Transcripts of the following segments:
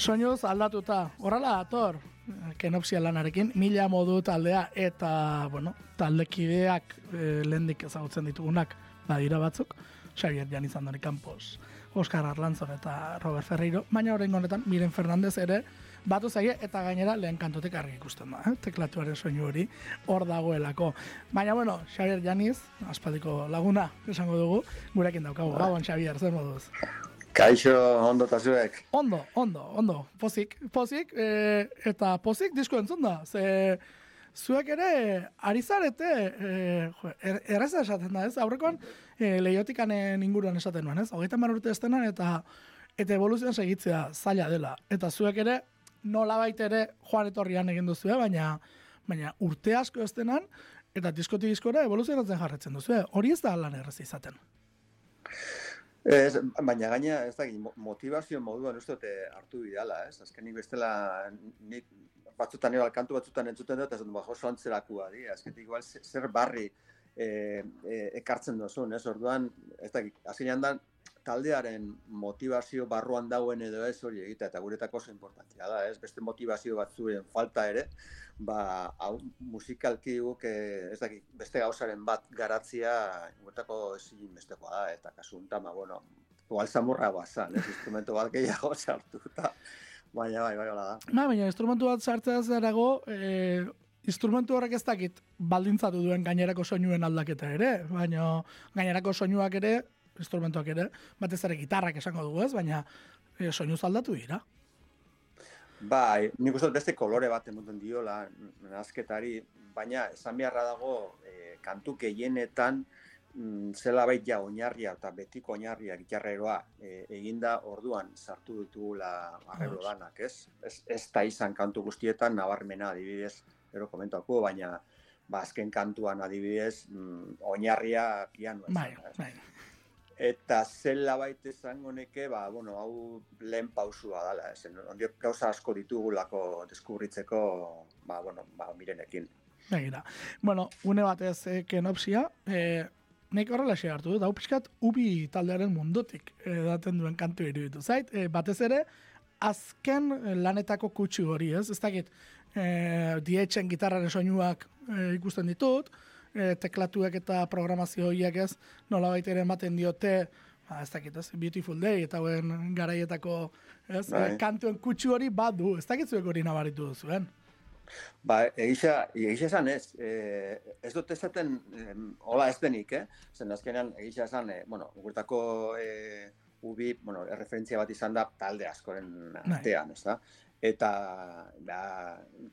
Soinuz aldatuta, horrela ator, kenopsia lanarekin, mila modu taldea eta, bueno, taldekideak e, lehendik ezagutzen ditugunak badira batzuk, Xavier Janizandoni Campos, Oscar Arlanzon eta Robert Ferreiro, baina horrein honetan Miren Fernandez ere batu zaie eta gainera lehen kantotek argi ikusten da, eh? teklatuaren soinu hori hor dagoelako. Baina bueno, Xavier Janiz, aspaldiko laguna esango dugu, gurekin daukagu, gauan Xavier, zer moduz? Kaixo, ondo eta zuek. Ondo, ondo, ondo, pozik, pozik, e, eta pozik disko entzun da, ze zuek ere ari zarete, e, er, erreza esaten da, ez? Aurrekoan e, lehiotikanen inguruan esaten nuen, ez? Hogeita mar urte estenan eta eta evoluzioan segitzea zaila dela. Eta zuek ere nola ere joan etorrian egin duzu, baina, baina urte asko estenan, eta diskoti diskora evoluzionatzen jarretzen duzu. Hori ez da lan errez izaten. Ez, baina gaina, ez da, motivazio moduan uste dute hartu bidala, ez? Azkenik bestela, nik batzutan ero kantu batzutan entzuten dut, ez dut, ba, joso antzerakua, di, azkenik igual zer barri e, e, ekartzen duzun, ez? Orduan, ez da, azkenean da, taldearen motivazio barruan dauen edo ez hori egitea, eta guretako oso importantzia da, ez? Beste motivazio batzuen falta ere, ba, hau musikalki guk, ez dakit, beste gauzaren bat garatzia, guretako ezin bestekoa da, eta kasu unta, ma, bueno, zamurra bazan, ez? Instrumento bat gehiago sartu, eta baina, bai, bai, bai, da. Ba, baina, instrumentu bat sartzea zerago, e, instrumentu horrek ez dakit baldintzatu duen gainerako soinuen aldaketa ere, baina gainerako soinuak ere instrumentuak ere, batez ere gitarrak esango dugu ez, baina e, soinu zaldatu dira. Bai, nik uste beste kolore bat emoten diola nazketari, baina esan beharra dago e, kantu gehienetan mm, zela bait ja oinarria eta betiko oinarria gitarreroa e, eginda orduan sartu ditugula arreglo danak, ez? Ez, ez da izan kantu guztietan nabarmena adibidez, ero komentako, baina ba, azken kantuan adibidez mm, oinarria pianoa. Bai, bai eta zela baita izango neke, ba, bueno, hau lehen pausua dala, esen, ondio gauza asko ditugulako deskubritzeko, ba, bueno, ba, mirenekin. Begira. Bueno, une batez, eh, kenopsia, eh, nek horrela xe hartu dut, hau pixkat, ubi taldearen mundutik eh, daten duen kantu iruditu. Zait, eh, batez ere, azken lanetako kutsu hori, ez? Ez dakit, eh, dietxen gitarraren soinuak eh, ikusten ditut, e, teklatuak eta programazio horiek ez, nola baita ere ematen diote, ba, ez dakit ez, Beautiful Day, eta hoen garaietako, ez, bai. kantuen kutsu hori badu, ez dakit zuek hori nabaritu duzuen. Ba, egisa, egisa esan ez, e, ez dut ezaten, e, hola ez denik, eh? Zen azkenean, egisa esan, e, bueno, gurtako e, ubi, bueno, erreferentzia bat izan da talde askoren bai. artean, ez da? Eta, da,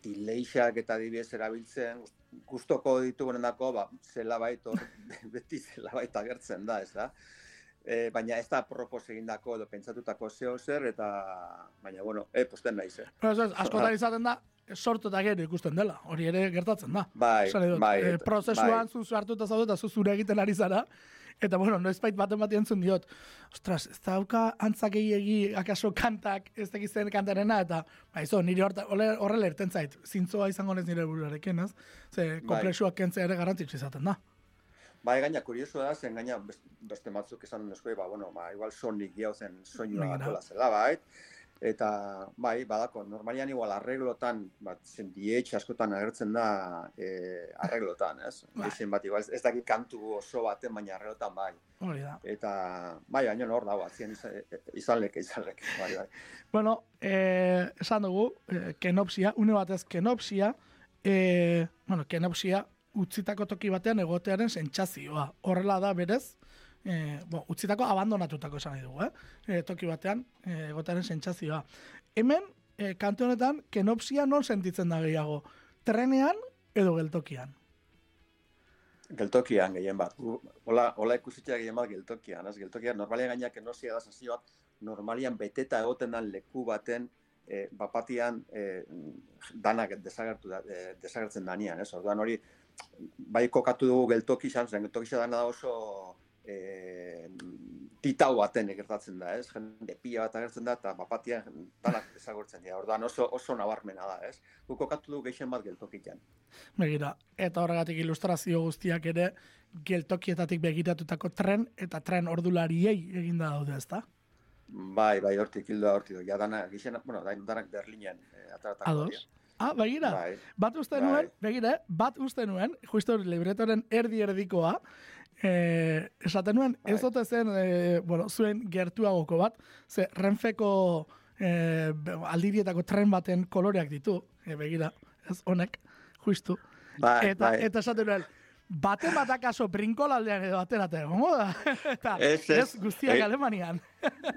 dileixak eta dibidez erabiltzen, gustoko ditugunen dako, ba, zela bait, beti zela bait agertzen da, ez da? E, baina ez da propos egindako edo pentsatutako zeo zer, eta, baina, bueno, e, posten nahi ze. Askotan izaten da, sortu eta gero ikusten dela, hori ere gertatzen da. Bai, bai. E, prozesuan bai. zu hartu eta zaudu eta zu zure egiten ari zara, Eta bueno, no espait baten bat entzun diot, ostras, ez dauka antzak egi akaso kantak, ez da kantarena, eta ba, izo, nire horrela erten zait, zintzoa izango nez nire buruarekin, ez? Ze, komplexuak bai. kentzea ere garantzitsu izaten da. Bai, gaina, kurioso da, zen gaina beste matzuk esan duen ba, bueno, ba, igual sonik jau zen soinua atola zela, bai, Eta, bai, badako, normalian igual arreglotan, bat, zen askotan agertzen da e, arreglotan, ez? Bai. bat, igual, ez, dakit kantu oso baten, baina arreglotan bai. Hori da. Eta, bai, baina hor dago, azien izan leke, izan leke, bai, bai. Bueno, eh, esan dugu, eh, kenopsia, une batez kenopsia, eh, bueno, kenopsia, utzitako toki batean egotearen sentsazioa. Horrela da, berez, e, bo, utzitako abandonatutako esan nahi dugu, eh? E, toki batean, e, gotaren sentsazioa. Hemen, e, kante honetan, kenopsia non sentitzen da gehiago? Trenean edo geltokian? Geltokian gehien bat. Hola, hola ikusitzea gehien bat geltokian. Ez? Geltokian, normalian gainak enosia da sazioak, normalian beteta egoten dan leku baten, e, bapatian e, danak desagertu da, e, desagertzen danian. Ez? Orduan hori, bai kokatu dugu geltoki izan, zen geltoki dana da oso e, titau baten egertatzen da, ez? Jende pila bat agertzen da, eta bapatia tanak ezagortzen dira. Orduan oso, oso nabarmena da, ez? Guko katu du geixen bat geltokitan. Begira, eta horregatik ilustrazio guztiak ere geltokietatik begiratutako tren eta tren ordulariei eginda daude, ez da? Bai, bai, hortik hildoa hortik. Ja, dana, gixen, bueno, da, danak Berlinen eh, ataratako. Ados? Ah, begira, Bai, bat uste Bai. nuen, begira, eh, bat uste nuen, justo libretoren erdi erdikoa, eh, esaten nuen, ez Bai. ote zen, eh, bueno, zuen gertuagoko bat, ze Renfeko be- aldirietako tren baten koloreak ditu, eh, begira, ez honek, justu. bai, eta, bai. eta esaten nuen, bate bat akaso brinkolaldean edo aterate, gongo da? eta Ez, ez, ez. guztiak Eh, Alemanian.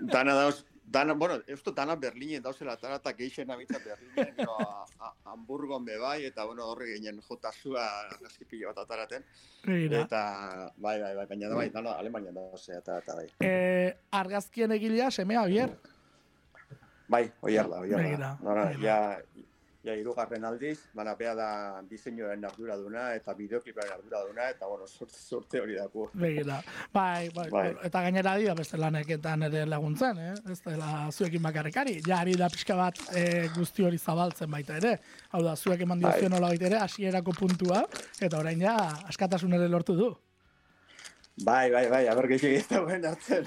Dana dauz, dana, bueno, esto dana Berlinen dauzela ataratak geixen abitza Berlinen, gero a, a, Hamburgon be bai, eta bueno, horre ginen jota zua argazkipilo bat ataraten. Begira. Eta, bai, bai, bai, baina da bai, dana Alemanian dauze atarata bai. Eh, argazkien egilea semea bier. Bai, oiar da, oiar Begira. Nora, ja, ja irugarren aldiz, bana bea da diseinuaren arduraduna eta bideokliparen arduraduna, eta bueno, sorte, sorte hori daku. Begira. Bai, bai, Bai. eta gainera dira beste laneketan ere laguntzen, eh? Ez dela zuekin bakarrekari. Ja, ari da pixka bat eh, guzti hori zabaltzen baita ere. Hau da, zuek eman Bai. diozio nola ere, hasierako puntua, eta orain ja, askatasun ere lortu du. Bai, bai, bai, aber gehiago ez dagoen hartzen.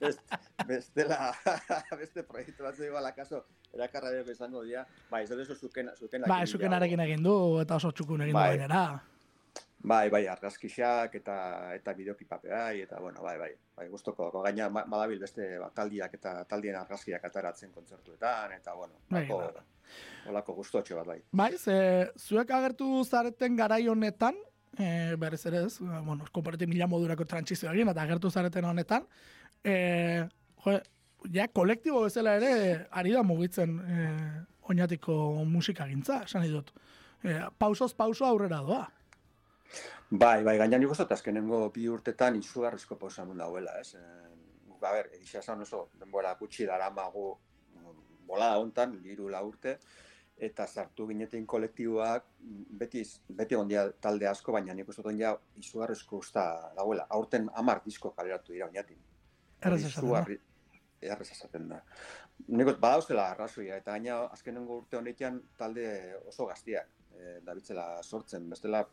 Best, bestela, beste proiektu bat zegoela lakaso, erakarra ere izango dira. Bai, ez dut zuken, zuken Bai, zukenarekin egin du, eta oso txukun egin du Bai. gainera. Bai, bai, argazkixak eta eta bideoklipape bai, eta bueno, bai, bai. Bai, gustoko gaina ma- badabil beste ba, taldiak eta taldien argazkiak ataratzen kontzertuetan eta bueno, Bai, olako, bai. olako gustotxo bat bai. Bai, ze zuek agertu zareten garai honetan, e, berez ere ez, eh, bueno, kompareti mila modurako trantsizio egin, eta agertu zareten honetan, e, jo, ja, kolektibo bezala ere ari da mugitzen e, oinatiko musika gintza, esan nahi dut. E, pausoz pauso aurrera doa. Bai, bai, gaina nik uste azkenengo bi urtetan izugarrizko pausamun dauela, ez? Eh, a ber, esan oso denbora gutxi daramagu mm, bolada hontan, liru la urte, eta sartu ginetin kolektiboak beti, beti ondia talde asko, baina nik uste ja izugarrizko usta dauela. Aurten amar disko kaleratu dira oinatin. Errez esaten da. Errez esaten da. Nik uste badauzela arrazoia, eta gaina azkenengo urte honetan talde oso gaztiak e, dabitzela sortzen, bestela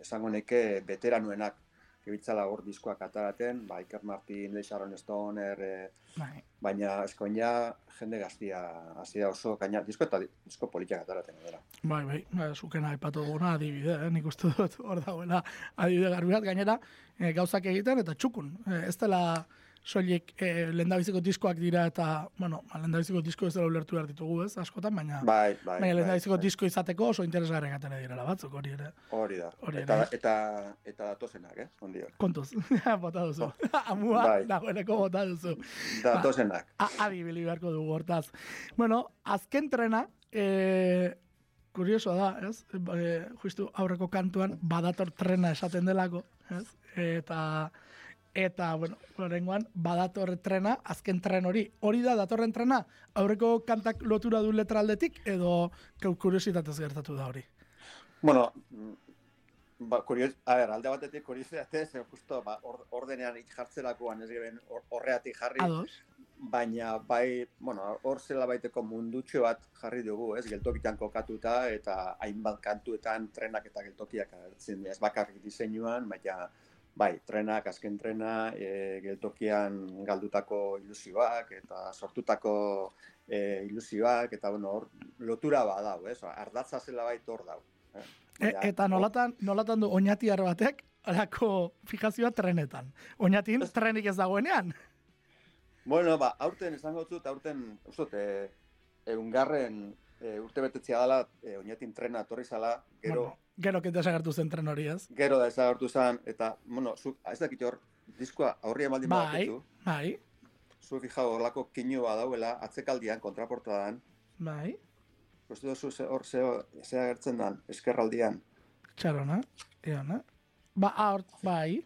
esango neke veteranuenak gebitzala hor diskoak ataraten, ba, Iker Martin, Lee Sharon Stoner, e, Bai. baina eskoin ja jende gaztia hasi da oso, gaina disko eta di- disko politiak ataraten dira. Bai, bai, bai, zukena aipatu duguna adibide, eh? nik uste dut hor dagoela adibide garbi gainera eh, gauzak egiten eta txukun. Eh, ez dela soilik eh, lehendabiziko diskoak dira eta, bueno, ba, lehendabiziko disko ez dela ulertu behar ditugu ez, askotan, baina, Bai, bai. baina lehendabiziko bai, disko izateko oso interesgarriak atera direla batzuk hori ere. Hori da. hori eta, ere. eta, eta datozenak, eh? Ondiok. Kontuz, bota duzu. Amua, Bai. dagoeneko bota duzu. Datozenak. A- adibili beharko dugu hortaz. Bueno, azken trena, e, kurioso da, ez? E, justu aurreko kantuan badator trena esaten delako, ez? Eta eta bueno, oraingoan badator trena, azken tren hori. Hori da datorren trena aurreko kantak lotura du letra aldetik edo kuriositatez gertatu da hori. Bueno, ba, kurios, a ber, alde batetik kuriositatez, ze justo ba, or, ordenean jartzerakoan ez geben hor- horreatik jarri, Ados. baina bai, bueno, hor zela baiteko mundutxo bat jarri dugu, ez, geltokitan kokatuta, eta hainbat kantuetan trenak eta geltokiak agertzen ez bakarrik diseinuan, baina bai, trenak, azken trena, e, geltokian galdutako ilusioak, eta sortutako e, ilusioak, eta bueno, hor lotura badau, ez, ardatza zela bait hor dau. Eh? E, Ja, eta nolatan, nolatan du oinatiar batek alako fijazioa trenetan. Oinatin trenik ez dagoenean. Bueno, ba, aurten esango dut, aurten, ustot, e, eungarren e, urte betetzea dela, e, oinatin trena etorri zala, gero, Bueno, gero kete desagertu zen tren hori ez. gero da ezagartu zen, eta, bueno, zu, ez dakit hor, diskoa aurria maldin Bai, badakizu, bai, zu fija horlako kinua dauela, atzekaldian, kontraportadan, bai. uste duzu hor ze, ze agertzen dan, eskerraldian. Txarona, eona. Ba, hor, bai,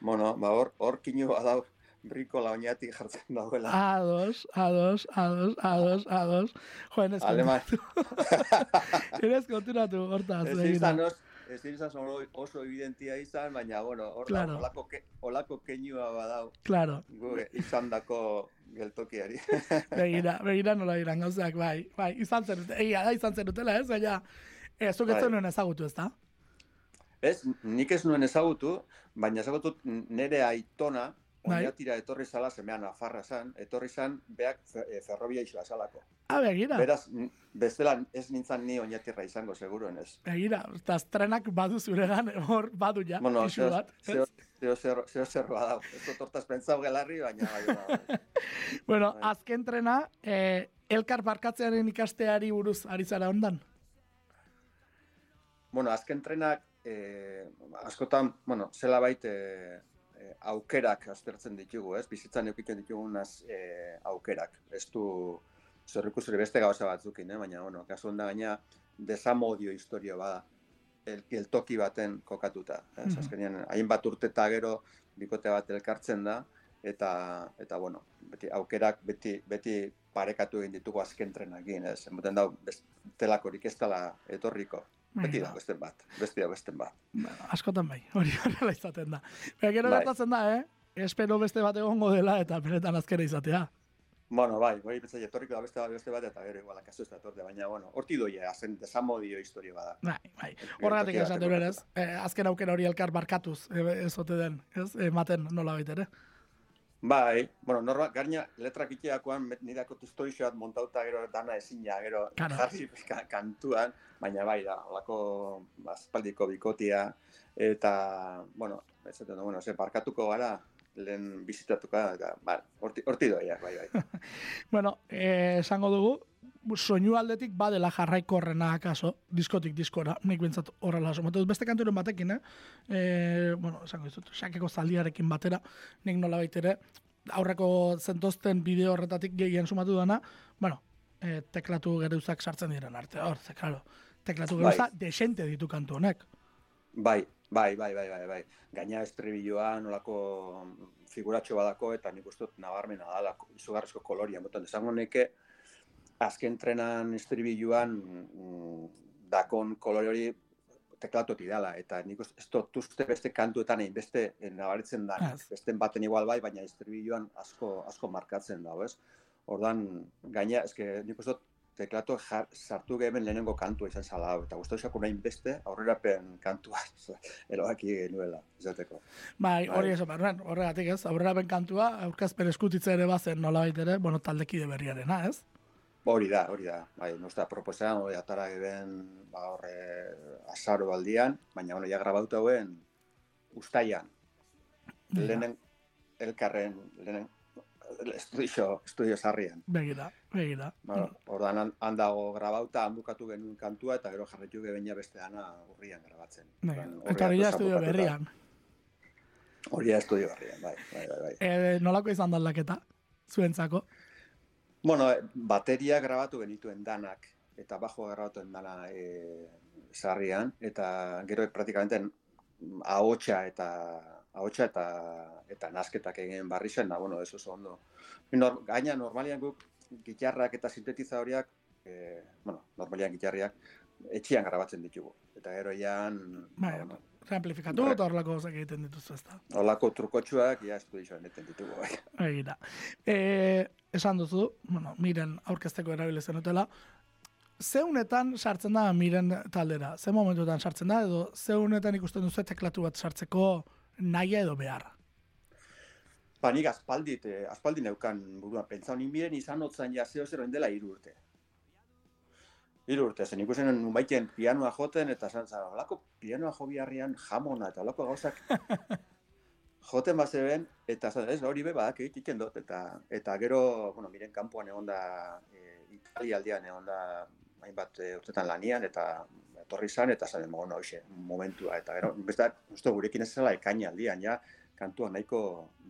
Bueno, ba, hor, hor kinua dau, brikola oinatik jartzen dauela. ados, ados, ados, ados, ados. Joen ez Aleman. konturatu. Ere ez konturatu, hortaz. Ez izan os, ez izan oso, oso evidentia izan, baina, bueno, hor Claro. olako, ke, olako keinua badau, Claro, gure izan dako geltokiari. begira, begira nola diran gauzak, bai, bai, izan zen, egia da, izan zen dutela, ez, baina, ez, zuk ez Bai. ezagutu, ez da? ez, nik ez nuen ezagutu, baina ezagutu nere aitona. Oinatira etorri zala, zemean afarra zan, etorri zan, beak fe- e, ferrobia isla zalako. Ah, begira. Beraz, bestela ez nintzan ni oinatirra izango, seguruen ez. Begira, eta trenak badu zuregan, hor badu ja, Bueno, isu bat. zeo, ez? zeo, zeo, zeo zer badau. Ez dut hortaz pentsau gelarri, baina bai, bai. Bueno, Bai. azken trena, eh, elkar barkatzearen ikasteari buruz ari zara ondan. Bueno, azken trenak, eh, askotan, bueno, zela bait, eh, eh, aukerak aztertzen ditugu, ez? Bizitzan eukitzen ditugun az, eh, aukerak. Ez du, zerriku beste gauza batzukin, eh? baina, bueno, kasu honda gaina, desamodio historio bada, el, eltoki baten kokatuta. Ez? Mhm. Azkenean, hainbat urte eta gero, bikote bat elkartzen da, eta, eta bueno, beti aukerak beti, beti parekatu egin ditugu azken trenakin, ez? Ematen dau, bestelakorik ez dela etorriko. Beti da, besten bat. Besti da, besten bat. Bueno, askotan bai, hori horrela izaten da. Baina gero Bai. gertatzen da, eh? Espero beste bat egongo dela eta benetan azkena izatea. Bueno, bai, bai, betza etorriko da beste bat, beste bat, eta gero igual, akaso ez da etorte, baina, bueno, horti doia, azen desamodio historio bada. Bai, bai. Horregatik esaten berez, eh, azken aukera hori elkar barkatuz, eh, ez ote den, ez? Ematen nola ere. Bai, bueno, norma, gaina letrak iteakoan nirako historio bat montauta gero dana ezina, gero Claro. jarri ka- kantuan, baina bai da, olako aspaldiko bikotia, eta, bueno, ez dut, bueno, ze parkatuko gara, lehen bizitatuko da, eta, ba, horti, horti doia, bai, bai. Bueno, eh, esango dugu, soinu aldetik badela jarraikorrena akaso, diskotik diskora, nik bintzat horrela. Dut beste kanturen batekin, eh? eh bueno, esango dizut, xakeko zaldiarekin batera, nik nola ere, aurreko zentozten bideo horretatik gehien sumatu dana, bueno, eh, teklatu geruzak sartzen diren arte, hor, ze, claro, teklatu Bai. geruza desente ditu kantu honek. Bai, bai, bai, bai, bai, bai. Gaina estribilloa nolako figuratxo badako eta nik uste dut nabarmena dala izugarrizko koloria. Motan, esango neke, azken trenan estribilloan mm, dakon kolore hori teklatoti dala, eta nik uste, ez dut uste beste kantuetan egin beste nabaritzen da, beste baten igual bai, baina estribilloan asko, asko markatzen dago, ez? Ordan gaina, eske nik uste dut teklatu jar, sartu geben lehenengo kantua izan zala, hau, eta guztu nahi beste aurrerapen kantua erabaki genuela, izateko. Bai, Bai. hori esan behar, horregatik ez, aurrerapen kantua, aurkazpen eskutitza ere bazen nolabait ere, bueno, taldekide berriarena, ez? Hori da, hori da. Bai, nostra proposan, hori atara geben, ba, horre, azaro baldian, baina, bueno, ja grabauta hauen, ustaian, lehenen, elkarren, lehenen, estudio, estudio sarrian. begira, begira. Ba, ordan han- han dago grabauta, han bukatu genuen kantua, eta gero jarretu geben ja beste dana urrian grabatzen. Ordan, Eta hori datoz estudio berrian. Hori da estudio berrian, bai, bai, bai. bai. E, nolako izan da aldaketa, zuentzako? Bueno, eh, bateria grabatu genituen danak, eta bajo grabatu dana e, sarrian, eta gero praktikamente ahotsa eta ahotsa eta eta nasketak egin barri zen, da, bueno, eso oso ondo. Nor, gaina normalian guk gitarrak eta sintetizadoriak, e, bueno, normalian gitarriak, etxian grabatzen ditugu. Eta gero jan, Bai, bueno, Reamplifikatu Bai. eta horrelako gauzak egiten dituzu ez da. Olako trukotxuak, ja, estudioan eten ditugu, bai. Egira. E, esan duzu, bueno, miren aurkezteko erabile zenutela, zeunetan sartzen da miren taldera? Ze momentutan sartzen da, edo zeunetan ikusten duzu teklatu bat sartzeko naia edo behar? Ba, nik aspaldit, eh, aspaldi neukan buruan, pentsa honin miren izan otzan ja zeo zer dela hiru urte. Hiru urte, zen ikusen nunbaiten pianoa joten, eta zan zara, olako pianoa jo biharrian jamona, eta olako gauzak joten bazeben, eta zan, ez, hori be, badak egiten dut, eta, eta gero, bueno, miren kanpoan egon da, e, Italialdean egon da, hainbat e, urtetan lanian, eta etorri zan, eta zan, bueno, hoxe, momentua, eta gero, beste, uste, gurekin ez zela ekaina aldian, ja, kantua nahiko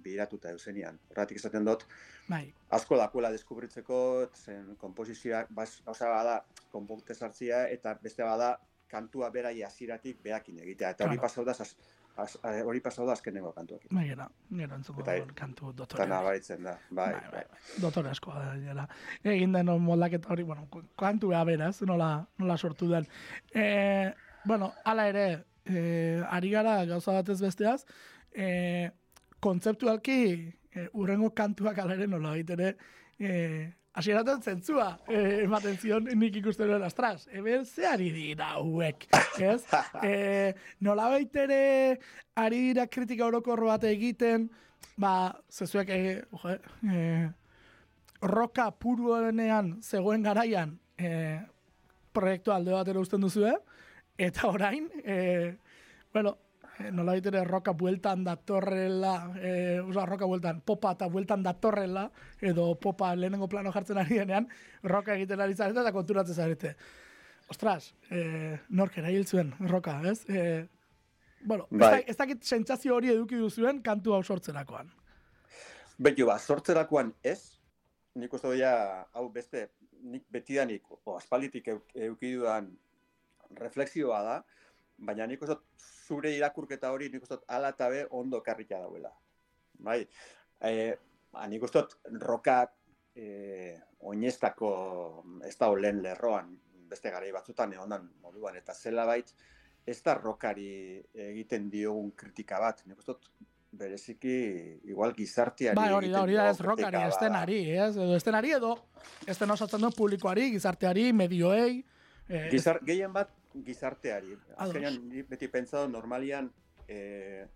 biratuta eusenian. Horratik esaten dut, Bai, asko dakuela deskubritzeko, zen komposizioak, bas, gauza bada, konponte sartzia, eta beste bada, kantua berai hasieratik beakin egitea. Eta hori Claro. pasau da, eh, hori pasau da azkenengo kantuak. bai, gero, gero entzuko Eta- kantu Eta dotore. nabaritzen da, bai, bai, bai. bai. Dotore asko da, gainera. Egin den moldaketa hori, bueno, kantua beraz, nola, nola sortu den. E, bueno, hala ere, e, ari gara gauza batez besteaz, e, kontzeptualki e, urrengo kantuak hala ere nola ere, e, hasieraten zentzua e, ematen zion nik ikusten duen astraz. Eben ze ari dira hauek, ez? E, nola ere ari dira kritika orokor bat egiten, ba, zezuek, e, oje, e, roka puruenean zegoen garaian e, proiektu alde batera usten duzu, eta orain, e, bueno, nola ere roka bueltan datorrela, e, oza, roka bueltan, popa eta bueltan datorrela, edo popa lehenengo plano jartzen ari denean, roka egiten ari zarete eta konturatzen zarete. Ostras, e, nork eragil zuen, roka, ez? E, bueno, bai. ez dakit sentsazio hori eduki duzuen kantu hau sortzerakoan. Betu, ba, sortzerakoan ez, nik uste doia, hau beste, nik betidanik, o aspalditik eduki dudan refleksioa da, baina nik uste zure irakurketa hori nik uste ala eta be ondo karrika dauela. Bai, e, ba, nik uste rokak e, oinestako ez da olen lerroan beste garai batzutan egon moduan, eta zela bait, ez da rokari egiten diogun kritika bat, nik uste bereziki igual gizarteari bai, hori da, hori da, ez rokari, estenari, ez, edo estenari edo, esten osatzen duen publikoari, gizarteari, medioei. Eh, Gizar, gehien bat, gizarteari. Azkenean, beti pentsado, normalian, eh,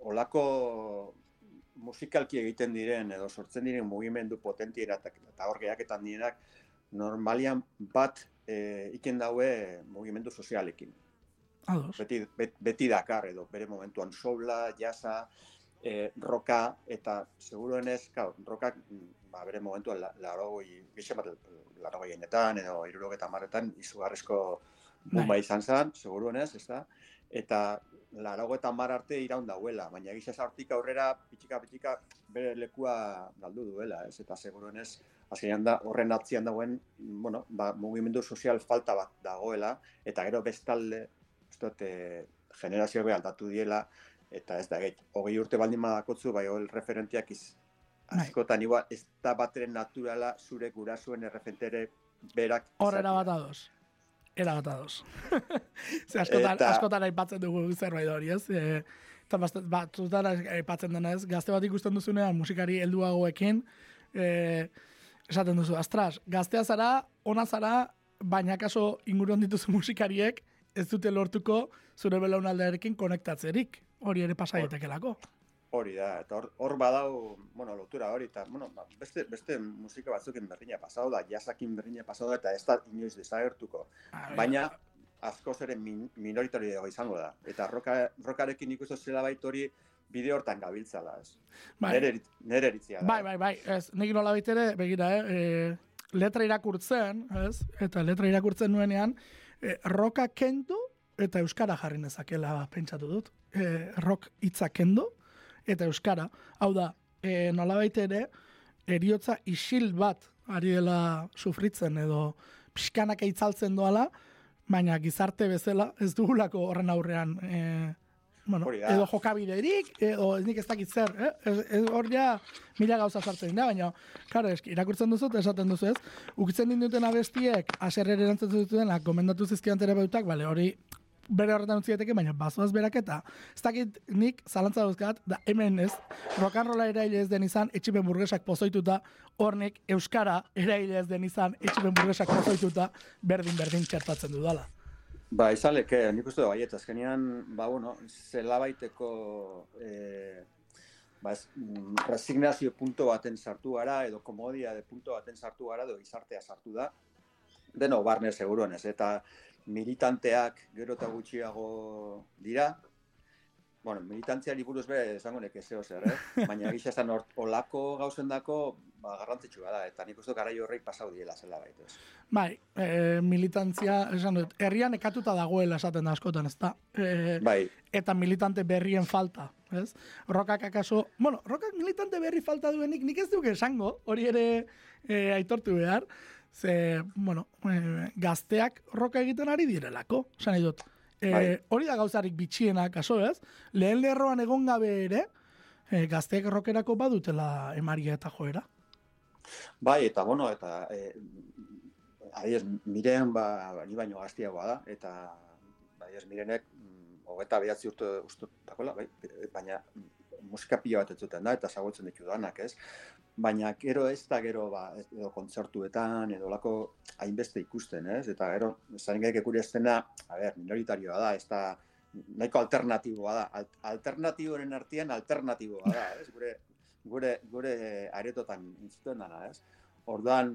olako musikalki egiten diren, edo sortzen diren mugimendu potentiera eta hor gehiaketan direnak, normalian bat eh, iken daue mugimendu sozialekin. Beti, beti dakar edo bere momentuan soula, jasa, e, roka eta seguruenez, kau, rokak ba, bere momentuan larogoi, gixen bat larogoienetan edo irurogeta maretan izugarrizko bomba bai. izan zen, seguruenez, ez da? Eta larago eta mar arte iraun dauela, baina gisa sartik aurrera pitxika pitxika bere lekua galdu duela, ez? Eta seguruenez, azkenean da horren atzian dagoen, bueno, ba, mugimendu sozial falta bat dagoela, eta gero bestalde, ez dut, eh, generazio aldatu diela, eta ez da, gait, hogei urte baldin badakotzu, bai, hori referentiak iz, bai. askotan, igual, ez da bateren naturala zure gurasuen erreferentere berak. Hor era bat ados. Era bat ados. Ze askotan, eta... askotan aipatzen dugu zerbait hori, ez? E, eta batzutan aipatzen dena ez, gazte bat ikusten duzunean musikari helduagoekin, e, esaten duzu, astras, gaztea zara, ona zara, baina kaso inguruan dituzu musikariek, ez dute lortuko zure belaunaldearekin konektatzerik hori ere pasa daitekelako. Hori da, eta hor, hor badau, bueno, lotura hori, eta, bueno, ba, beste, beste musika batzukin berdina pasau da, jasakin berdina pasau da, eta ez da inoiz desagertuko. Ah, Baina, askoz ere min, dago izango da. Eta roka, rokarekin ikusten zela bait hori, bide hortan gabiltzala, ez. Bai. Nere, eritzia da. Bai, bai, bai, ez, nik nola ere, begira, eh, e, letra irakurtzen, ez, eta letra irakurtzen nuenean, e, roka kendu, eta euskara jarri nezakela pentsatu dut e, rock hitza kendo eta euskara. Hau da, e, nolabait ere eriotza isil bat ari dela sufritzen edo pixkanak eitzaltzen doala, baina gizarte bezala ez dugulako horren aurrean e, bueno, edo jokabiderik, edo ez nik ez dakit zer, eh? ez, ez hor ja mila gauza sartzen dira, baina, karo, eski, irakurtzen duzu, esaten duzu ez, ukitzen dinduten abestiek, aserrer erantzen dutuen, gomendatu zizkian terapeutak, bale, hori bere horretan utzi daiteke, baina bazoaz berak eta ez dakit nik zalantza dauzkat, da hemen ez, rokanrola eraile ez den izan, etxipen burgesak pozoituta, hornek euskara eraile ez den izan, etxipen burgesak pozoituta, berdin-berdin txertatzen dudala. Ba, izaleke, nik uste da, baiet, azkenean, ba, bueno, zela baiteko, e, ba, ez, mm, resignazio punto baten sartu gara, edo komodia de punto baten sartu gara, edo izartea sartu da, deno, barne seguruan ez, eta militanteak gero eta gutxiago dira. Bueno, militantzia liburuz be esango nek ezeo zer, eh? Baina gisa esan olako gauzen dako ba, garrantzitsu da, eta nik uste garai horrek pasau diela zela baita. Bai, e, militantzia, esan dut, herrian ekatuta dagoela esaten da askotan, ez da? E, bai. Eta militante berrien falta, ez? Rokak akaso, bueno, rokak militante berri falta duenik, nik ez duke esango, hori ere e, aitortu behar, Ze, bueno, e, gazteak roka egiten ari direlako, zan dut. E, hori da gauzarik bitxiena, kaso ez? Lehen lerroan egon gabe ere, e, gazteak rokerako badutela emaria eta joera. Bai, eta bueno, eta e, adiez, miren ba, ni baino gaztiagoa da, eta adiez, mirenek mm, hogeta behatzi urte uste, bai, baina musika pila bat ez da, eta zagotzen ditu danak, ez? baina gero ez da gero ba, edo kontzertuetan edo lako hainbeste ikusten, ez? Eta gero, zain gaik ekuri estena, a ber, minoritarioa da, ez da nahiko alternatiboa da. Alt alternatiboren artean alternatiboa da, ez? Gure gure, gure aretotan intzuten dana, ez? Orduan,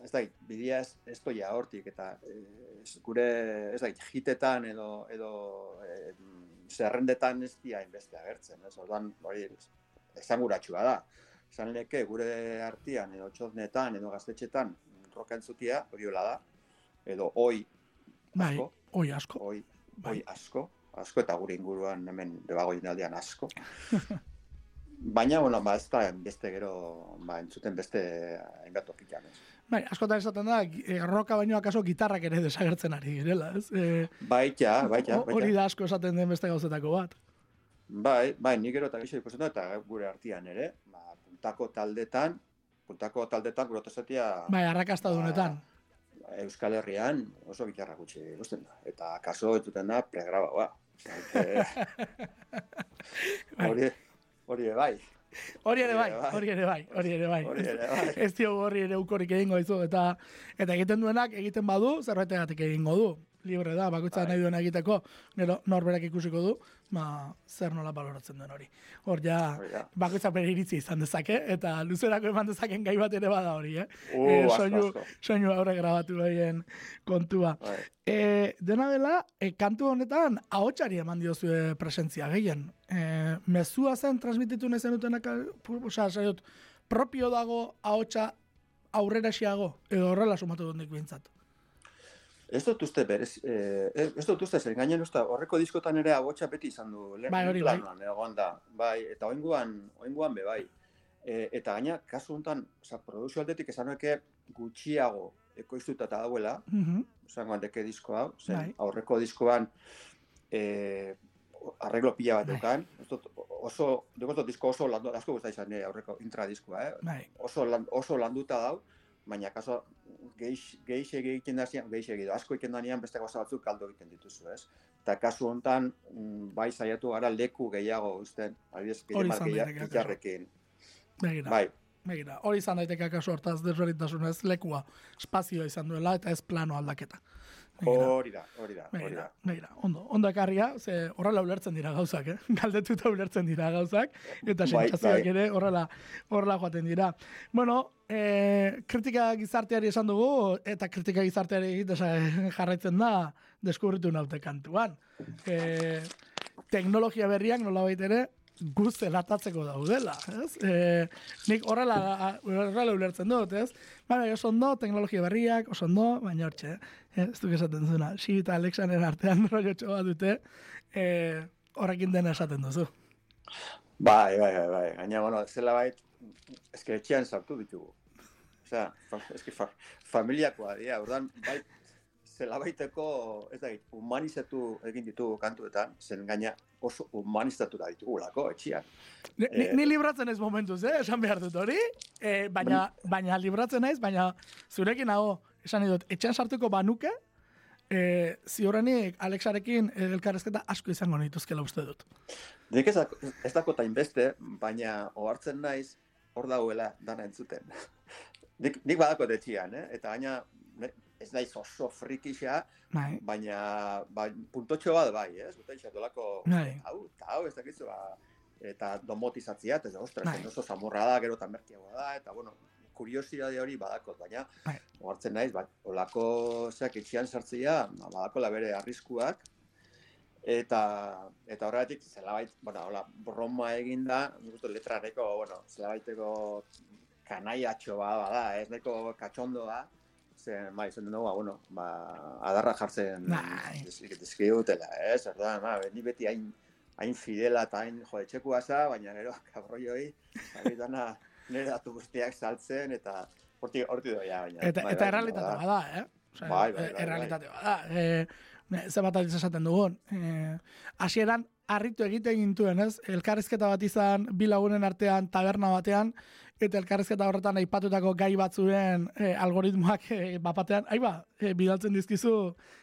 ez da, bidea ez, ez hortik, eta ez, gure, ez da, hitetan edo, edo e, zerrendetan ez dia inbeste agertzen, ez? Orduan, hori, esan guratxua da. Esan leke, gure artian, edo txoznetan, edo gaztetxetan, roka entzutia, hori da, edo oi, Bai, oi asko. oi, Bai. oi asko, asko eta gure inguruan hemen debago aldean asko. Baina, bueno, ba, ez da, beste gero, ba, entzuten beste hainbat tokitan, ez. Bai, askotan esaten da, e, roka baino akaso gitarrak ere desagertzen ari girela, ez? E, Baita, baita, ho- hori baita. da asko esaten den beste gauzetako bat. Bai, bai, nik gero eta gixo ikusten dut, eta gure artian ere, ba, puntako taldetan, puntako taldetan, gure Bai, arrakasta dunetan. Euskal Herrian oso gitarra gutxi ikusten da. Eta kaso ez duten da pregrabaua. Eh, Bai. Hori, hori bai. Hori ere bai, Hori ere bai. hori ere bai, hori ere bai. Hori ere bai. Ez diogu horri ere ukorik egingo izu, eta eta egiten duenak egiten badu, zerbaitegatik egingo du. Libre da, bakoitza Bai. nahi duena egiteko, gero norberak ikusiko du, ba, zer nola baloratzen duen hori. Hor ja, bakoitza bere iritzi izan dezake, eta luzerako eman dezaken gai bat ere bada hori, eh? Uh, asko, soinu, soinu aurre grabatu behien kontua. Bai. E, dena dela, e, kantu honetan ahotsari eman diozue presentzia gehien. E, mezua zen transmititu nezen dutenak, osea, saiot, propio dago ahotsa aurrera edo horrela sumatu dut nik. Ez dut uste berez, eh, ez dut uste zen, gainen uste, horreko diskotan ere agotxa beti izan du, lehen Bai, hori bai. planuan egon da, bai, eta oinguan, oinguan be bai. E, eta gaina, kasu honetan, oza, produzio aldetik esan gutxiago ekoiztuta eta dauela, Mhm. esango deke disko hau, zen Bai. aurreko diskoan e, arreglo pila bat Bai. dukan, ez dut, oso, dugu dut disko oso landu, asko guztai izan aurreko intra diskoa, eh? Bai, oso, oso landuta dau, baina kaso geix, geix egiten da zian, geix egido, asko egiten danean beste gauza batzuk kaldo egiten dituzu, ez? Eta kasu hontan mm, bai saiatu gara leku gehiago uzten, adibidez, gitarrekin. begira, Bai, begira. Hori izan daiteke akaso hortaz desberdintasunez lekua, espazioa izan duela eta ez plano aldaketa. Hori da, hori da, hori da. begira, ondo, ondo ekarria, ze horrela ulertzen dira gauzak, eh? Galdetuta ulertzen dira gauzak, eta Bai, sentsazioak bai. ere horrela, horrela joaten dira. Bueno, e, kritika gizarteari esan dugu, eta kritika gizarteari egiten jarraitzen da, deskubritu naute kantuan. E, teknologia berriak nolabait ere, guz zelatatzeko daudela, ez? E, nik horrela, horrela ulertzen dut, ez? Baina, oso ondo, teknologia berriak, oso ondo, baina hortxe, eh? ez duk esaten zuna, si eta Alexanen artean rollo bat dute, e, horrekin dena esaten duzu. Bai, bai, bai, bai. Gaina, bueno, zela bait, eske etxean sartu ditugu. Osea, eske fa, familiakoa dira, ordan bai, zela baiteko, ez da, humanizatu egin ditugu kantuetan, zen gaina oso humanizatu da ditugulako etxean. Ni, Eh. ni libratzen naiz momentuz, eh? esan behar dut hori, e, baina, baina libratzen naiz, baina zurekin nago, esan dut, etxean sartuko banuke, e, ziurrenik Alexarekin elkarrezketa asko izango nituzkela uste dut. Nik ez, ez dakota inbeste, baina ohartzen naiz hor dauela dana entzuten. nik, nik badako etxean, eh? eta gaina ez naiz oso frikisa, Bai, baina ba, puntotxo bat bai, ez? Guta dolako, Bai. hau, eta hau, ez dakitzu, ba, eta domotizatzia, eta ostras, Bai. oso samurra da, gero eta merkiagoa da, eta bueno, kuriosidade hori badakot, baina Bai. ohartzen naiz, ba, olako zeak etxean sartzea, ba, badako bere arriskuak, eta eta horregatik zelabait, bueno, hola, broma egin da, nik uste letrareko, bueno, zelabaiteko kanaiatxo bada, ez neko katxondoa, zen, bai, zen dugu, bueno, ba, adarra jartzen Bai. dizk- dizkigutela, ez, orduan, ba, ni beti hain, hain fidela eta hain, jo, etxekua za, baina gero, kabroioi, ari dana, nire datu guztiak saltzen, eta horti, horti doia, baina. eta, bai, eta bai, errealitate bada. eh? Osea, Bai, bai, e- bai, errealitate bada. E, ne, ze bat aldiz esaten dugun. E, hasieran harritu egiten gintuen, ez? Elkarrizketa bat izan, bi lagunen artean, taberna batean, eta elkarrizketa horretan aipatutako gai batzuren e, algoritmoak e, bapatean, aiba, e, bidaltzen dizkizu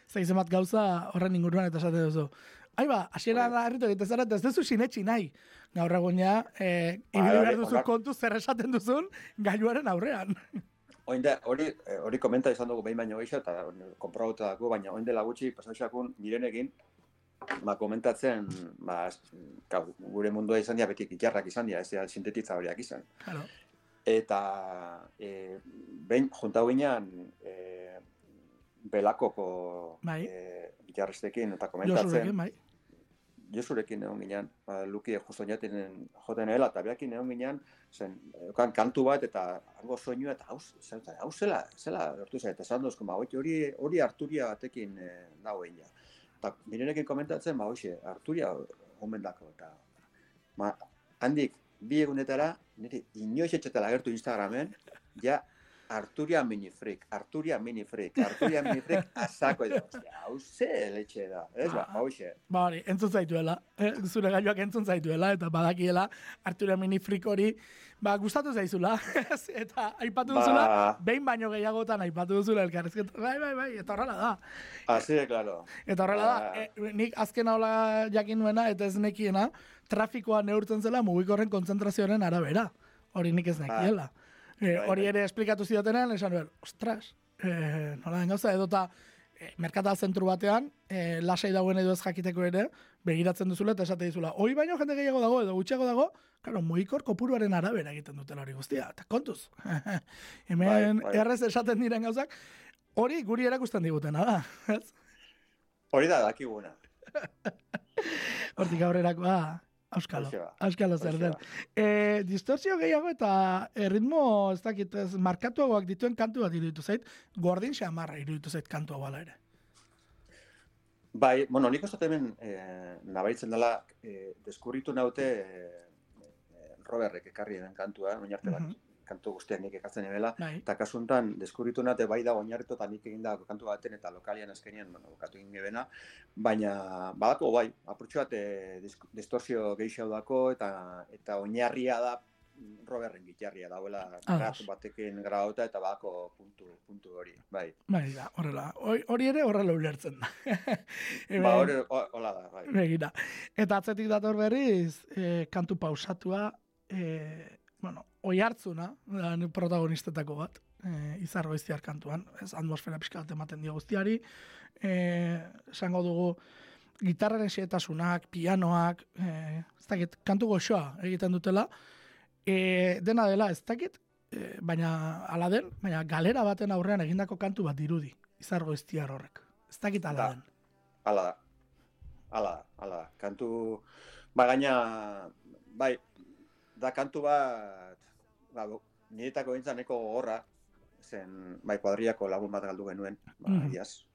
zeizen bat gauza horren inguruan eta esaten duzu. Aiba, hasieran Bai. harritu egiten zara, ez duzu sinetxi nahi. Gaur egun ja, e, Bai, ibili bai, behar duzu kontu zer esaten duzun gailuaren aurrean. Oin da, hori, eh, hori komenta izan dugu behin baino gehiago, eta konprobatu dago, baina oin dela gutxi, pasatxakun, mirenekin, ba, komentatzen, ba, gure mundua izan dira, beti gitarrak izan dira, ez dira sintetitza horiak izan. Claro. Eta, e, behin, junta guinean, e, belakoko Bai. e, gitarristekin, eta komentatzen, Josurekin, bai. Josurekin egon ginen, ba, Luki justo jaten joten ela, eta beakin egon ginen, zen, eukan kantu bat, eta hango soinua, eta hau, zen, hau zela, zela lortu zen, eta esan dozko, ba, hori, hori Arturia batekin e, dago egin ja. Eta mirenekin komentatzen, ba, hoxe, Arturia omen dako, eta, ma, handik, bi egunetara, nire inoiz etxetela gertu Instagramen, ja, Arturia minifrik, Arturia minifrik, Arturia minifrik, azako edo, hau ze letxe da, ez ba, Ah. hauxe. Ba hori, entzun zaituela, eh, zure gailuak entzun zaituela, eta badakiela Artura Mini Freak hori, ba, gustatu zaizula, eta aipatu duzula, Ba, behin baino gehiagotan aipatu duzula elkarrezketa, bai, bai, bai, eta horrela da. así de claro. Eta horrela da, Ah. e, nik azken hola jakin nuena, eta ez nekiena, trafikoa neurtzen zela mugikorren kontzentrazioaren arabera. Hori nik ez nekiela. E, Bai, hori bai. ere esplikatu zidatenean, esan nuen, ostras, e, nola den gauza, edota e, merkatal zentru batean, e, lasai dagoen edo ez jakiteko ere, begiratzen duzula eta esate dizula, hoi baino jende gehiago dago edo gutxiago dago, Claro, mugikor kopuruaren arabera egiten dutela hori guztia, eta kontuz. Hemen Bai, bai. errez esaten diren gauzak, hori guri erakusten digutena da. ez? Hori da dakiguna. Hortik aurrerakoa, auskalo. Auskalo zer den. E, distortzio gehiago eta erritmo, ez dakit, ez, markatuagoak dituen kantu bat iruditu zait, gordin xamarra iruditu zait kantu hau bala ere. Bai, bueno, nik uste hemen eh, nabaritzen dela eh, deskurritu naute eh, eh, Robertrek ekarri den kantua, oinarte bat, Mhm. Kantu guztiak nik ekartzen ebela, Bai. eta kasuntan deskurritu nate bai da oinarritu eta nik egindako kantu baten eta lokalian azkenean, bueno, bukatu egin gebena, baina badako bai, apurtxo bat eh, distorsio gehiago dako eta eta oinarria da mm, Robertren gitarria dauela Ados. gratu batekin grauta eta badako puntu, puntu hori, bai. Bai, da, horrela. Hori ere horrela ulertzen da. Ba, hori, ho- hola da, bai. Begira. Eta atzetik dator berriz, e, kantu pausatua, e, bueno, oi hartzuna, da, ni protagonistetako bat, e, izarro iztiar kantuan, ez atmosfera pixka bat ematen dio guztiari, e, esango dugu, gitarraren xehetasunak, pianoak, e, ez dakit, kantu goxoa egiten dutela, e, dena dela, ez dakit, e, baina ala den, baina galera baten aurrean egindako kantu bat dirudi, izargo iztiar horrek. Ez dakit ala Da. den. Hala da. Hala da, hala da. Kantu, ba gaina, bai, da kantu bat, ba, niretako bintzan neko gogorra, zen, bai, kuadriako lagun bat galdu genuen, ba, Mhm. iaz.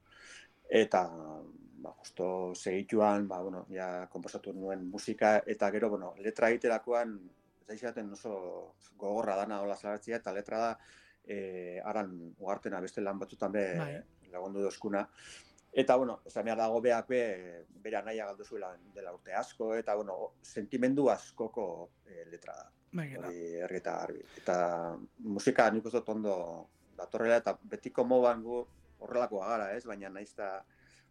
Eta, ba, justo segituan, ba, bueno, ja, komposatu nuen musika, eta gero, bueno, letra egiterakoan, zaixaten oso gogorra dana hola zaratzia, eta letra da, e, aran ugartena beste lan batzutan be Bai. lagundu dozkuna. Eta, bueno, esan behar dago beak be, bera naia galdu zuela dela urte asko, eta, bueno, sentimendu askoko e, letra da. Begira. Hori ergi eta garbi. Eta musika nik uste ondo datorrela, eta betiko moban gu horrelakoa gara, ez? Baina naiz eta,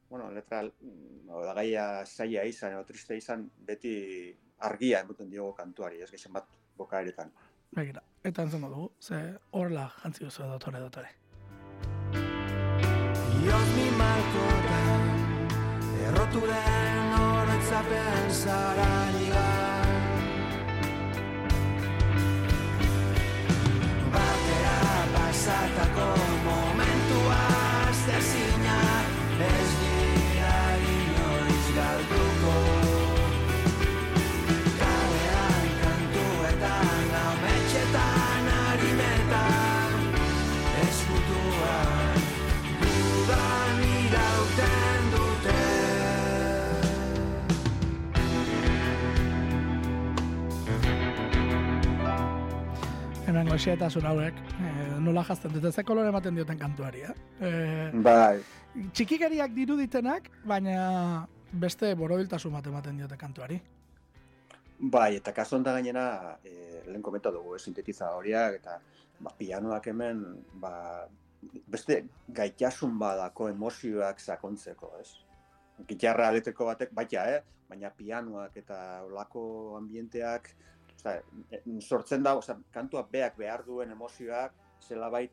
bueno, letra, mm, hau da gaia saia izan, edo triste izan, beti argia emuten diogo kantuari, ez gexen bat bokaeretan. Begira, eta entzongo dugu, ze horrela jantzi duzu dotore dotore. Bihotz mi malkotan Errotu den oroitzapen zara Hemen goxietasun hauek, e, nola jazten dute, ze kolore ematen dioten kantuari, eh? E, Bai, txikikeriak diruditenak, baina beste borobiltasun bat ematen diote kantuari. Bai, eta kasu honetan gainera, e, lehen komenta dugu, eh, sintetiza horiak, eta ba, pianoak hemen, ba, beste gaitasun badako emozioak sakontzeko, ez? Gitarra elektriko batek, baita, eh? baina pianoak eta olako ambienteak, oza, sortzen da, oza, kantua beak behar duen emozioak, zela bait,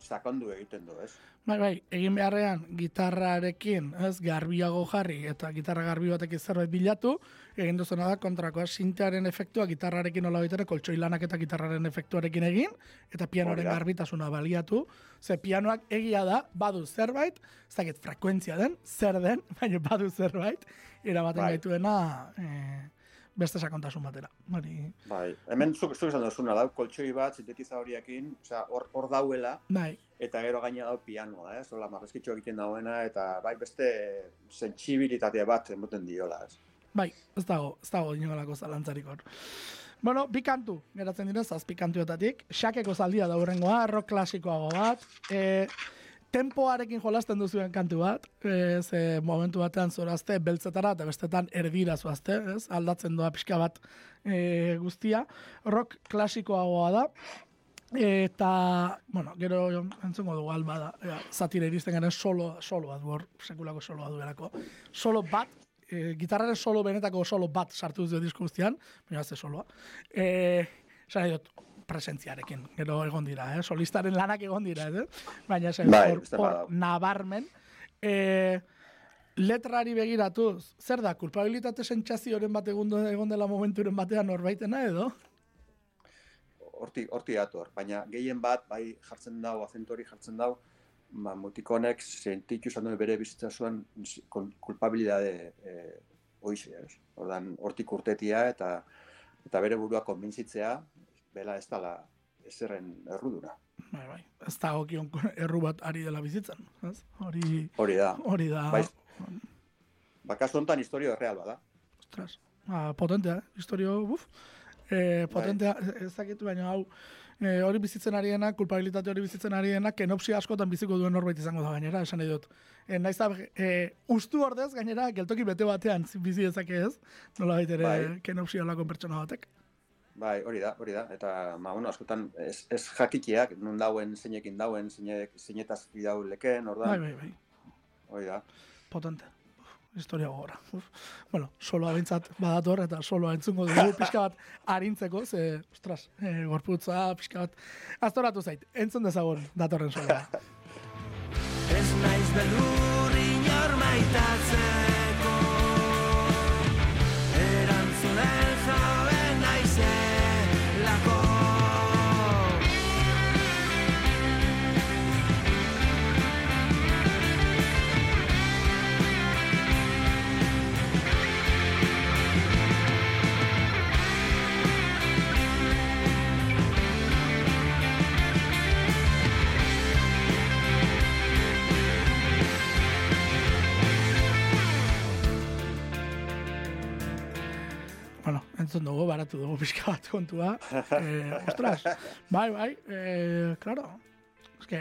sakondu egiten du, ez? Bai, bai, egin beharrean gitarrarekin, ez, garbiago jarri eta gitarra garbi batekin zerbait bilatu, egin duzuna da kontrakoa sintearen efektua gitarrarekin nola baitere koltsoi lanak eta gitarraren efektuarekin egin eta pianoren Hori da. garbitasuna baliatu, ze pianoak egia da badu zerbait, ez dakit frekuentzia den, zer den, baina badu zerbait, eramaten Bai. gaituena eh, beste sakontasun batera. Hori, Bai, hemen zuk, zuk esan duzuna, dau koltsoi bat, sintetiza horiekin, osea, hor, hor dauela, bai, eta gero gaina dau pianoa, ez? Hola, marrezkitxo egiten dagoena, eta bai beste sentsibilitate bat emoten diola, ez? Bai, ez dago, ez dago inolako zalantzarik hor. Bueno, bi kantu, geratzen dira, zazpi kantuetatik. Xakeko zaldia da hurrengoa, rock klasikoago bat. E, tempoarekin jolasten duzuen kantu bat, e, ze momentu batean zorazte beltzetara eta bestetan erdira zoazte, ez? Aldatzen doa pixka bat e, guztia. Rock klasikoagoa da. Eta, bueno, gero entzungo dugu alba da, ea, zatire iristen garen solo, solo bat, hor, sekulako soloa duelako. Solo bat, e, gitarraren solo benetako solo bat sartu duzu disko guztian, baina ez soloa. E, dut, presentziarekin, gero egon dira, eh? solistaren lanak egon dira, eh? baina esan Bai, hor, nabarmen. E, letrari begiratuz, zer da, kulpabilitate sentsazioren bat egon, dela momenturen batean norbaitena edo? Horti, horti dator, baina gehien bat, bai jartzen dau, azentu hori jartzen dau, ba, mutikonek sentitu izan duen bere bizitza zuen kul- kulpabilidade e, hoize, ez? Ordan hortik urtetia eta eta bere burua konbintzitzea, bela ez dala ezerren errudura. Bai, bai. Ez da okion erru bat ari dela bizitzen, ez? Hori, Hori da. hori da, Bai. Ba, kasu honetan historio real bada. ostras, ah, potentea, eh? historio, buf, eh, potentea, ez dakit, baina hau, eh, hori bizitzen ariena, kulpabilitate hori bizitzen ariena, kenopsia askotan biziko duen norbait izango da gainera, esan nahi dut. E, naiz da, e, ustu ordez, gainera, geltoki bete batean bizi dezake ez, nola baitere Bai. kenopsia olako pertsona batek. Bai, hori da, hori da. Eta, ma, bueno, askotan, ez, ez jakiteak, nun dauen, zeinekin dauen, zeinek, zeinetaz bidau leken, Bai, ordan, bai, bai, hori da. potente. Uf, historia gogora. Uf. Bueno, soloa bintzat badator, eta soloa entzungo dugu pixka bat arintzeko, ze, ostras, e, gorputza pixka bat aztoratu zait. Entzun dezagun datorren soloa. Ez naiz beldur inor maitatzeko dugu, baratu dugu pixka bat kontua. Eh, ostras, bai, bai, eh, claro. Ez que,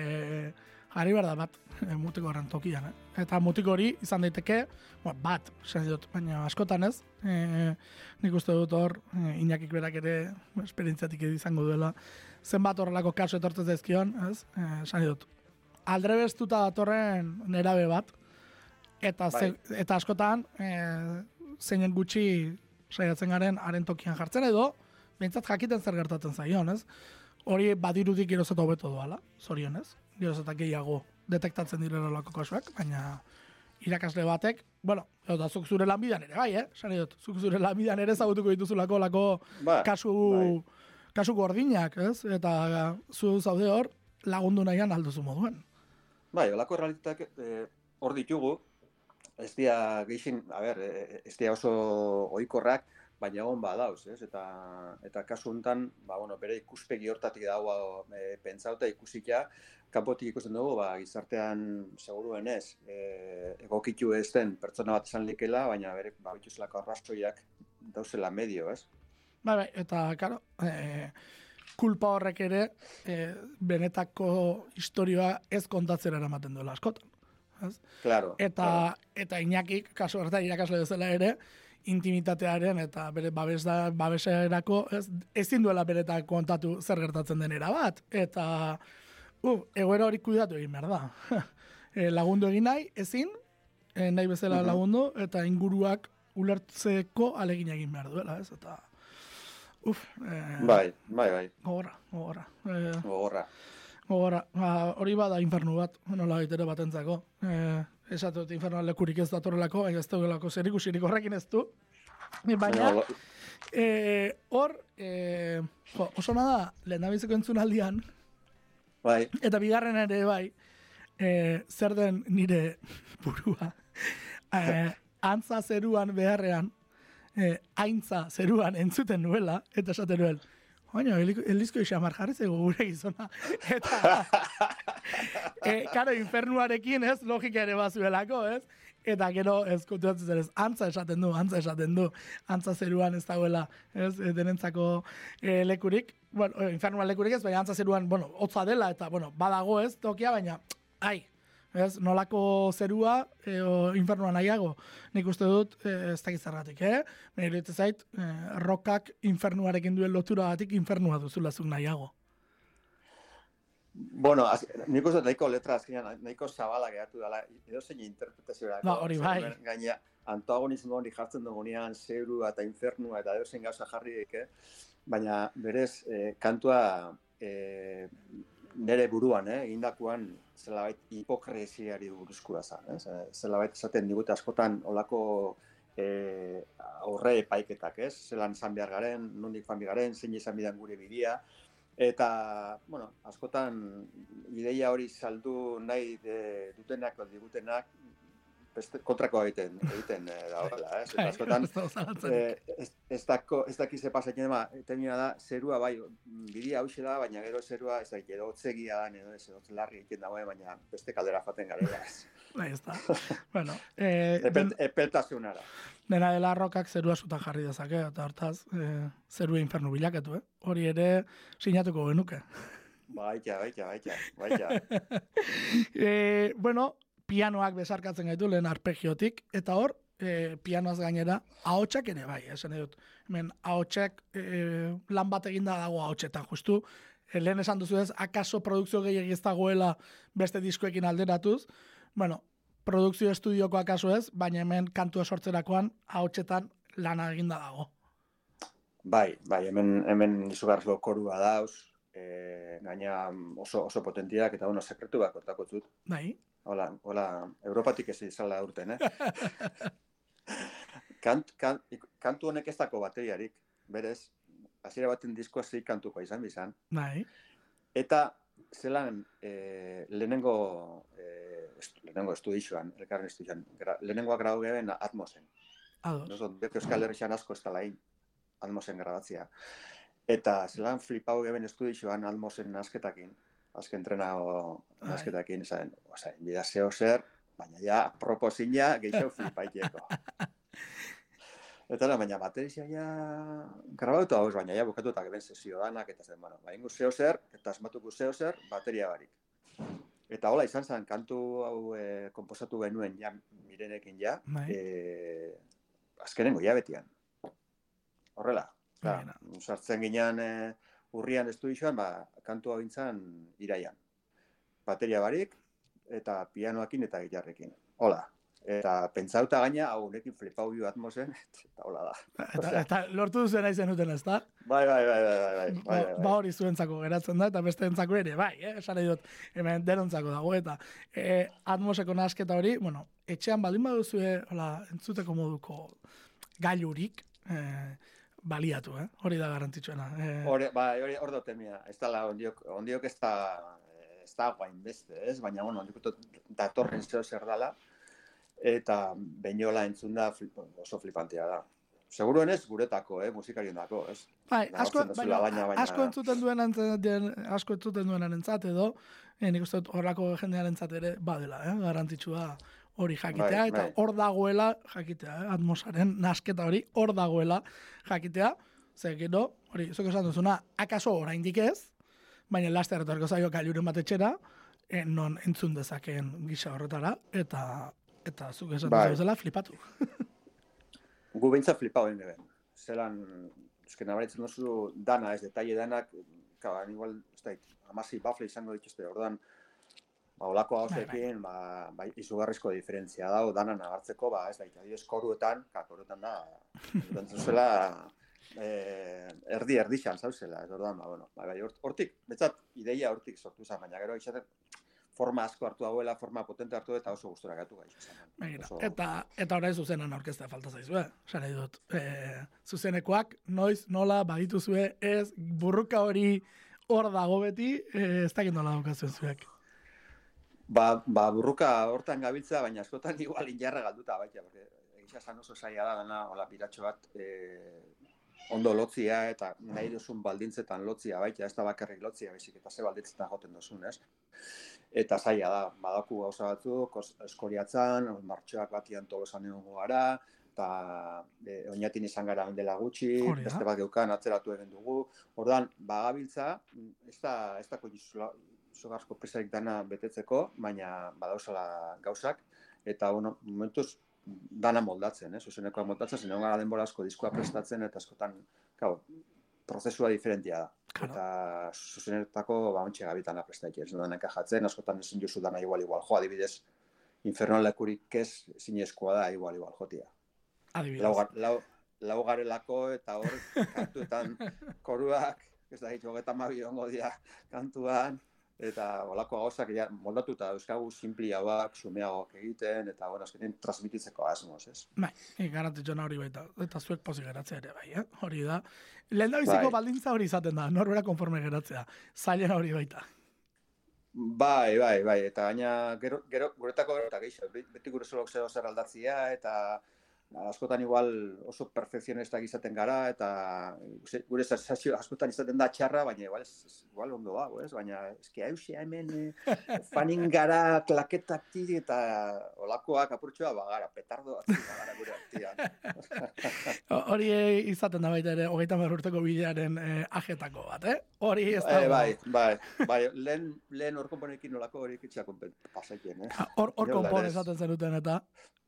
jarri behar da bat, eh, mutiko horren tokian, eh? Eta mutiko hori izan daiteke, ba, bat, dut, baina askotan ez, eh, nik uste dut hor, eh, inakik berak ere, esperientziatik izango duela, zenbat horrelako kasu etortzen zaizkion, ez? Eh, dut, aldrebestuta datorren nerabe bat, eta, Bai. ze, eta askotan, eh, zeinen gutxi saiatzen garen haren tokian jartzen edo, behintzat jakiten zer gertatzen zaion, ez? Hori badirudik geroz eta hobeto doala, zorionez. Geroz eta gehiago detektatzen direla lako kasuak, baina irakasle batek, bueno, eta zuk zure lanbidan ere, bai, eh? Sari dut, zuk zure lanbidan ere zagutuko dituzulako lako Ba, kasu, bai. kasu gordinak, ez? Eta zu zaude hor lagundu nahian alduzu moduen. Bai, olako realitateak eh, hor ditugu, ez dira geixin, a ber, eh, ez dira oso ohikorrak, baina egon badauz, ez? Eta, eta kasu honetan, ba, bueno, bere ikuspegi hortatik dago e, pentsauta ikusita, kanpotik ikusten dugu, ba, gizartean seguruen ez, e, egokitu ez den pertsona bat esan likela, baina bere, ba, bituzlako arrastoiak dauzela medio, ez? Bai, eta, karo, e, kulpa horrek ere e, benetako historioa ez kontatzera eramaten duela askotan. Ez? Claro. Eta, claro. eta inakik, kasu hartan irakasle bezala ere, intimitatearen eta bere babes da, babeserako ez, ezin duela beretak kontatu zer gertatzen denera bat. Eta, uh, egoera hori kuidatu egin behar da. e, lagundu egin nahi, ezin, e, nahi bezala Mhm. lagundu, eta inguruak ulertzeko alegin egin behar duela, ez? Eta, uf, e, Bai, bai, bai, gogorra, gogorra. E, gogorra. Gogora, ba, hori bada infernu bat, nola baitere batentzako. Eh, esatut infernu lekurik ez datorrelako, baina ez duelako zer ikusirik horrekin ez du. Baina, Baina, eh, hor, eh, jo, oso nada, lehen dabizeko entzun aldian, bai, eta bigarren ere bai, eh, zer den nire burua, eh, antza zeruan beharrean, eh, aintza zeruan entzuten nuela, eta esaten nuen, Baina, elizko isamar jarri zego gure gizona. Eta, e, karo, infernuarekin ez, logika ere bazuelako, ez? Eta gero, ez kontuatzen zer ez, antza esaten du, antza esaten du, antza zeruan ez dagoela, ez, e, denentzako e, lekurik, bueno, infernuan lekurik ez, baina antza zeruan, bueno, hotza dela, eta, bueno, badago ez, tokia, baina, ai, ez, nolako zerua, e, o, infernuan nahiago, nik uste dut, e, ez dakit zergatik, eh? Baina iruditzen zait, e, rokak infernuarekin duen lotura batik infernua duzula zuk nahiago. Bueno, az, nik uste dut nahiko letra azkenean nahiko zabala geratu dela, edo zein interpretaziorako. Ba, hori bai. Gaina, antagonismo hori jartzen dugunean, zerua eta infernua eta edo zein gauza jarri daike, baina berez, eh, kantua eh, nire buruan, eh, egindakoan zelabait hipokresiari buruzkoa za. Eh? Ze- Zelabait esaten digute askotan olako eh, aurre epaiketak, ez? Zelan izan behar garen, nondik fan garen, zein izan bidan gure bidea. Eta, bueno, askotan ideia hori saldu nahi de, dutenak digutenak beste, kontrako egiten, egiten eh, da horrela, ez? Eta askotan, dago eh, ez, ez, dako, ez daki ze pasatzen dema, temia da, zerua bai, bidia hause da, baina gero zerua, ez da, edo otzegia da, edo ez, otz larri egiten dagoen, baina beste kaldera jaten garela. Bai, ez da. bueno, eh, den, Epel, epeltasunara. dena dela rokak zerua zutan jarri dezake, eta hortaz, eh, zerua infernu bilakatu, eh? Hori ere sinatuko genuke. Baita, baita, baita, baita. e, bueno, pianoak besarkatzen gaitu lehen arpegiotik, eta hor, e, pianoaz gainera, ahotsak ere bai, esan nahi dut. Hemen, ahotsak e, lan bat eginda dago ahotsetan, justu, e, lehen esan duzu ez, akaso produkzio gehiagiz ez dagoela beste diskoekin alderatuz, bueno, produkzio estudioko akaso ez, baina hemen kantua sortzerakoan ahotsetan lana eginda dago. Bai, bai, hemen, hemen izugarrizko korua dauz, e, gaina oso, oso potentiak, eta bueno, sekretu bat kontako zut. Bai, Hola, hola, Europatik ez izala urten, eh? Kant, kant, kantu honek ez dako bateriarik, berez, hasiera baten diskoa zei kantuko izan bizan. bai, Eta zelan e, lehenengo, e, estu, lehenengo estudixoan, elkarren estudixoan, gra, lehenengoa grau geben Atmosen. ados. Oso, beti Euskal Herrixan asko ez talain Atmosen grabatzea. Eta zelan flipau geben estudixoan Atmosen nasketakin, azken trenao Bai. nasketakin, esan, oza, bida zeo zer, baina ja, proposina gehiago flipaiteko. Eta no, baina baterizia ja grabatu hau, baina ja bukatu eta geben sesio danak, eta zen, bueno, baina zeo zer, eta asmatuko zeo zer, bateria barik. Eta hola izan zen, kantu hau e, komposatu genuen ja mirenekin ja, Bai. e, azkenengo jabetian. Horrela, da, Baina. sartzen ginean e, urrian estudioan, ba, kantu hau gintzen iraian. Bateria barik, eta pianoakin eta gitarrekin. Hola. Eta pentsauta gaina, hau nekin flipau bio atmosen, eta hola da. Eta, eta lortu duzen nahi zenuten, ez da? Bai, bai, bai, bai, bai, bai, Ba, bai, bai. ba hori zuentzako geratzen da, eta beste entzako ere, bai, eh? esan dut, hemen denontzako dago, eta e, atmoseko nasketa hori, bueno, etxean baldin baduzue, hola, entzuteko moduko gailurik, e, baliatu, eh? hori da garrantzitsuena. E, Hore, bai, hori hor dut. Ez da, ondiok, ondiok ez da, ez da guain beste, ez? Baina, bueno, ondiok datorren zeo zer dala, eta beinola entzun da flip, oso flipantea da. Seguruen ez guretako, eh, musikarien dako, ez? bai, asko, baina, baina- baina- asko entzuten duen asko entzuten duen edo, e, nik uste dut horrako jendearen ere badela, eh? garrantzitsua hori jakitea, Bai, eta bai. hor dagoela jakitea, eh? atmosaren nasketa hori hor dagoela jakitea, ze gero, hori, zuk esan duzuna, akaso oraindik ez, baina laster etorko zaio gailuren bat etxera, eh, non entzun dezakeen gisa horretara, eta eta zuk esan Bai. duzela flipatu. Gu behintzat flipau egin. Zelan, eske nabaritzen duzu dana, ez detalle danak, kaba, igual, ez da, amasi bafle izango dituzte, orduan, ba, olako hausekin, ba, ba, izugarrizko diferentzia dago, dana nagartzeko, ba, ez adibidez koruetan, ka, koruetan da, zela, eh, erdi erdixan zauzela, ez orduan, ba, bueno, bai, bai, hort- hortik, betzat, ideia hortik sortu zen, baina gero izaten, forma asko hartu dauela, forma potente hartu eta oso gustura gatu gai. Begira, eta eta orain zuzenan aurkeztea falta zaizue. Sara dut, e, zuzenekoak noiz nola badituzue ez burruka hori hor dago beti, e, ez dakit nola daukazuen zuek. Ba, ba, burruka hortan gabiltza, baina askotan igual injarra galduta baita, porque egisa esan oso zaila da dana, hola, piratxo bat, e, ondo lotzia eta nahi duzun baldintzetan lotzia baita, ez da bakarrik lotzia, baizik eta ze baldintzetan joten duzun, ez? Eta zaila da, badaku gauza batzuk, os- eskoriatzan, martxoak batian tolosan egon gara, eta e, oinatin izan gara dela gutxi, beste bat geukan atzeratu egin dugu. Ordan bagabiltza, ez da, ez da izugarrizko presarik dana betetzeko, baina badauzala gauzak, eta, bueno, momentuz, dana moldatzen, eh? zuzenekoa moldatzen, zen gara denbora asko diskoa prestatzen, eta askotan, gau, prozesua diferentia da. Claro. Eta zuzenetako, ba, ontxe gabitan prestatzen, ez da enkajatzen, askotan ezin jozu dana igual, igual, jo, adibidez, inferno lekurik ez zinezkoa da, igual, igual, jotia. Adibidez. Lau, gar- lau, lau garelako eta hor kantuetan koruak, ez da hitu, hogeta mabi ongo dira kantuan, eta olako gauzak ja, moldatuta euskagu simpliagoak, sumeagoak egiten, eta bueno, azkenean transmititzeko asmoz, ez? Bai, e, garantitxona hori baita. Eta zuek pozik geratzea ere bai, eh? Hori da. Lehen da biziko Bai. baldintza hori izaten da, norbera konforme geratzea. Zailena hori baita. Bai, bai, bai, eta gaina gero, gero guretako eta gehiago, be- beti gure zeo zer aldatzia, eta askotan igual oso perfekzionistak izaten gara, eta gure sensazio askotan izaten da txarra, baina igual, ez, igual ondo dago, ez? Baina eski hausia hemen eh, fanin gara klaketak eta olakoak apurtxoa bagara, petardo bat bagara gure artian. Hori izaten da baita ere, hogeita urteko bidearen eh, ajetako bat, eh? Hori ez da. Eh, bai, bai, bai, lehen, lehen hor konponekin olako hori kitxak pasaiten, eh? Ah, Hor, konpon larez. esaten zenuten eta,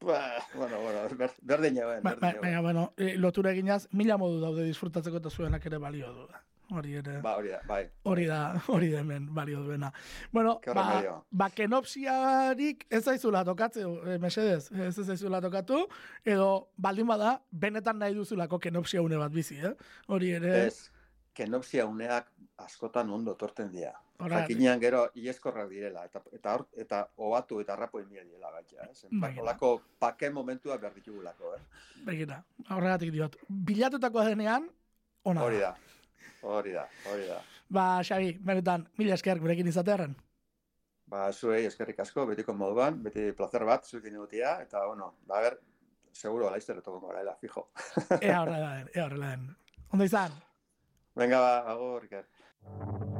Ba, bueno, bueno, ber, berdin jauen, ba, ba, baina, bueno, eh, lotura eginaz, mila modu daude disfrutatzeko eta zuenak ere balio du. Hori ere, Ba, hori da, bai. hori da, hori da hemen balio duena. Bueno, ba, ba, kenopsiarik ez zaizula tokatze, eh, mesedez, ez ez zaizula tokatu, edo baldin bada, benetan nahi duzulako kenopsia une bat bizi, eh? Hori ere, Ez, kenopsia uneak askotan ondo torten dira. Horregatik. Jakinean gero ieskorrak direla, eta, eta, hor, eta obatu eta arrapo inbia direla gaitxa. Ez? Bai. Olako pake momentua behar ditugulako, eh? begira, horregatik diot. Bilatutakoa denean, ona Hori da, hori da, hori da. Ba, Xabi, benetan, mila esker gurekin izatearen. Ba, zuei eskerrik asko, betiko moduan, beti placer bat, zuekin egotia, eta, bueno, ba, ber, seguro, laizter etoko gara, fijo. Ea horrela den, ea horrela den. Ondo izan? Venga, ba, agur, Iker.